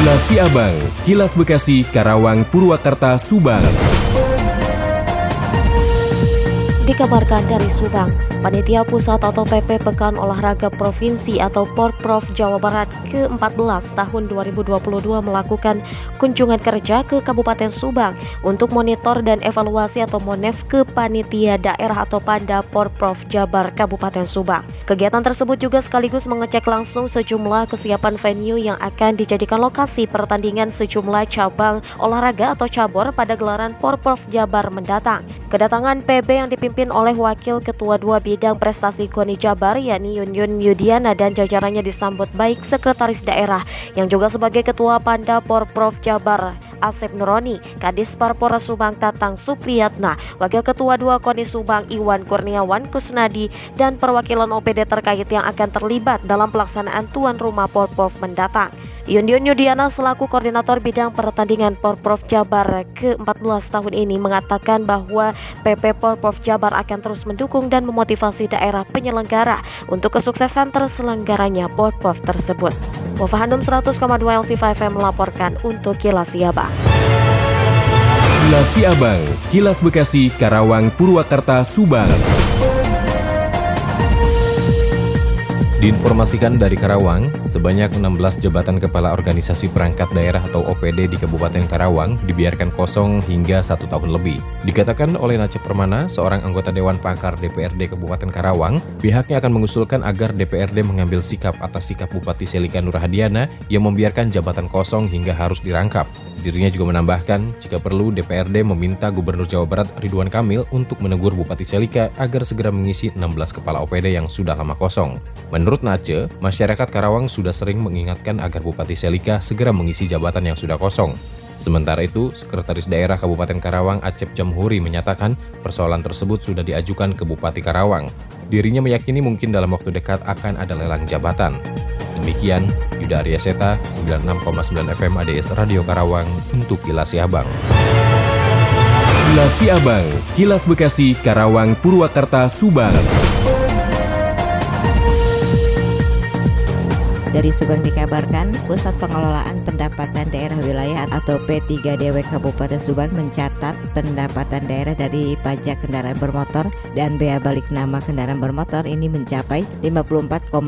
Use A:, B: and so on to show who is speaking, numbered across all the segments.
A: Kilas Siabang, Kilas Bekasi, Karawang, Purwakarta, Subang.
B: Dikabarkan dari Subang, Panitia Pusat atau PP Pekan Olahraga Provinsi atau Porprov Jawa Barat ke-14 tahun 2022 melakukan kunjungan kerja ke Kabupaten Subang untuk monitor dan evaluasi atau monef ke Panitia Daerah atau Panda Porprov Jabar Kabupaten Subang. Kegiatan tersebut juga sekaligus mengecek langsung sejumlah kesiapan venue yang akan dijadikan lokasi pertandingan sejumlah cabang olahraga atau cabur pada gelaran Porprov Jabar mendatang. Kedatangan PB yang dipimpin oleh Wakil Ketua 2 Bidang Prestasi KONI Jabar yakni Yun Yun Yudiana dan jajarannya disambut baik Sekretaris Daerah yang juga sebagai Ketua Panda Porprov Jabar Asep Nuroni, Kadis Parpora Subang Tatang Supriyatna, Wakil Ketua 2 KONI Subang Iwan Kurniawan Kusnadi, dan perwakilan OPD terkait yang akan terlibat dalam pelaksanaan tuan rumah Porprov mendatang. Yundion Yudiana selaku koordinator bidang pertandingan Porprov Jabar ke-14 tahun ini mengatakan bahwa PP Porprov Jabar akan terus mendukung dan memotivasi daerah penyelenggara untuk kesuksesan terselenggaranya Porprov tersebut. Wafahandum 100,2 LC5M melaporkan untuk Kilas Siabang.
A: Kilas Siabang, Kilas Bekasi, Karawang, Purwakarta, Subang. Diinformasikan dari Karawang, sebanyak 16 jabatan kepala organisasi perangkat daerah atau OPD di Kabupaten Karawang dibiarkan kosong hingga satu tahun lebih. Dikatakan oleh Nace Permana, seorang anggota Dewan Pakar DPRD Kabupaten Karawang, pihaknya akan mengusulkan agar DPRD mengambil sikap atas sikap Bupati Selika Nurhadiana yang membiarkan jabatan kosong hingga harus dirangkap. Dirinya juga menambahkan, jika perlu DPRD meminta Gubernur Jawa Barat Ridwan Kamil untuk menegur Bupati Selika agar segera mengisi 16 kepala OPD yang sudah lama kosong. Menurut Nace, masyarakat Karawang sudah sering mengingatkan agar Bupati Selika segera mengisi jabatan yang sudah kosong. Sementara itu, Sekretaris Daerah Kabupaten Karawang Acep Jamhuri menyatakan persoalan tersebut sudah diajukan ke Bupati Karawang. Dirinya meyakini mungkin dalam waktu dekat akan ada lelang jabatan. Demikian, Yuda Arya Seta, 96,9 FM ADS Radio Karawang untuk Kilas Siabang. Kilas Siabang, Kilas Bekasi, Karawang, Purwakarta, Subang.
C: Dari Subang dikabarkan, Pusat Pengelolaan Pendapatan Daerah Wilayah atau P3DW Kabupaten Subang mencatat pendapatan daerah dari pajak kendaraan bermotor dan bea balik nama kendaraan bermotor ini mencapai 54,5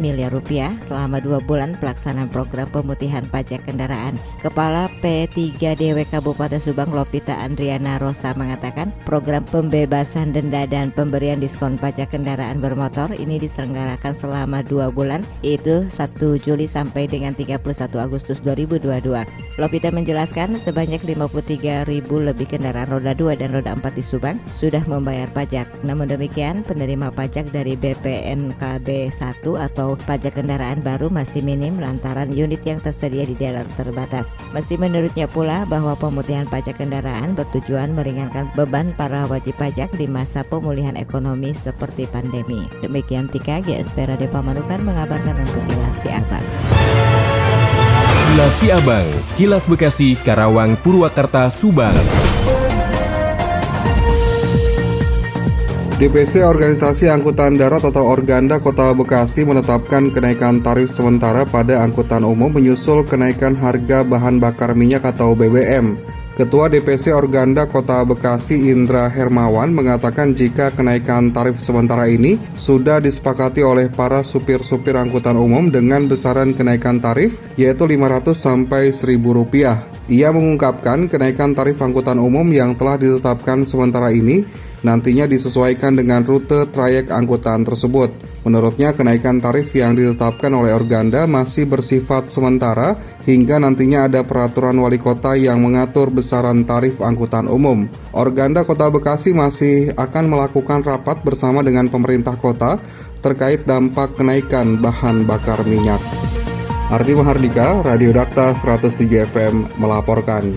C: miliar rupiah selama dua bulan pelaksanaan program pemutihan pajak kendaraan. Kepala P3DW Kabupaten Subang Lopita Andriana Rosa mengatakan program pembebasan denda dan pemberian diskon pajak kendaraan bermotor ini diselenggarakan selama dua bulan yaitu 1 Juli sampai dengan 31 Agustus 2022. Lopita menjelaskan sebanyak 53 ribu lebih kendaraan roda 2 dan roda 4 di Subang sudah membayar pajak. Namun demikian, penerima pajak dari BPNKB 1 atau pajak kendaraan baru masih minim lantaran unit yang tersedia di daerah terbatas. Masih menurutnya pula bahwa pemutihan pajak kendaraan bertujuan meringankan beban para wajib pajak di masa pemulihan ekonomi seperti pandemi. Demikian Tika GSP Radio Pamanukan mengabarkan untuk Ila Kilas Siabang.
A: Kilas Siabang, Kilas Bekasi, Karawang, Purwakarta, Subang.
D: DPC Organisasi Angkutan Darat atau Organda Kota Bekasi menetapkan kenaikan tarif sementara pada angkutan umum menyusul kenaikan harga bahan bakar minyak atau BBM. Ketua DPC Organda Kota Bekasi Indra Hermawan mengatakan jika kenaikan tarif sementara ini sudah disepakati oleh para supir-supir angkutan umum dengan besaran kenaikan tarif yaitu 500 sampai 1000 rupiah. Ia mengungkapkan kenaikan tarif angkutan umum yang telah ditetapkan sementara ini nantinya disesuaikan dengan rute trayek angkutan tersebut. Menurutnya kenaikan tarif yang ditetapkan oleh Organda masih bersifat sementara hingga nantinya ada peraturan wali kota yang mengatur besaran tarif angkutan umum. Organda Kota Bekasi masih akan melakukan rapat bersama dengan pemerintah kota terkait dampak kenaikan bahan bakar minyak. Ardi Mahardika, Radio Dakta 107 FM melaporkan.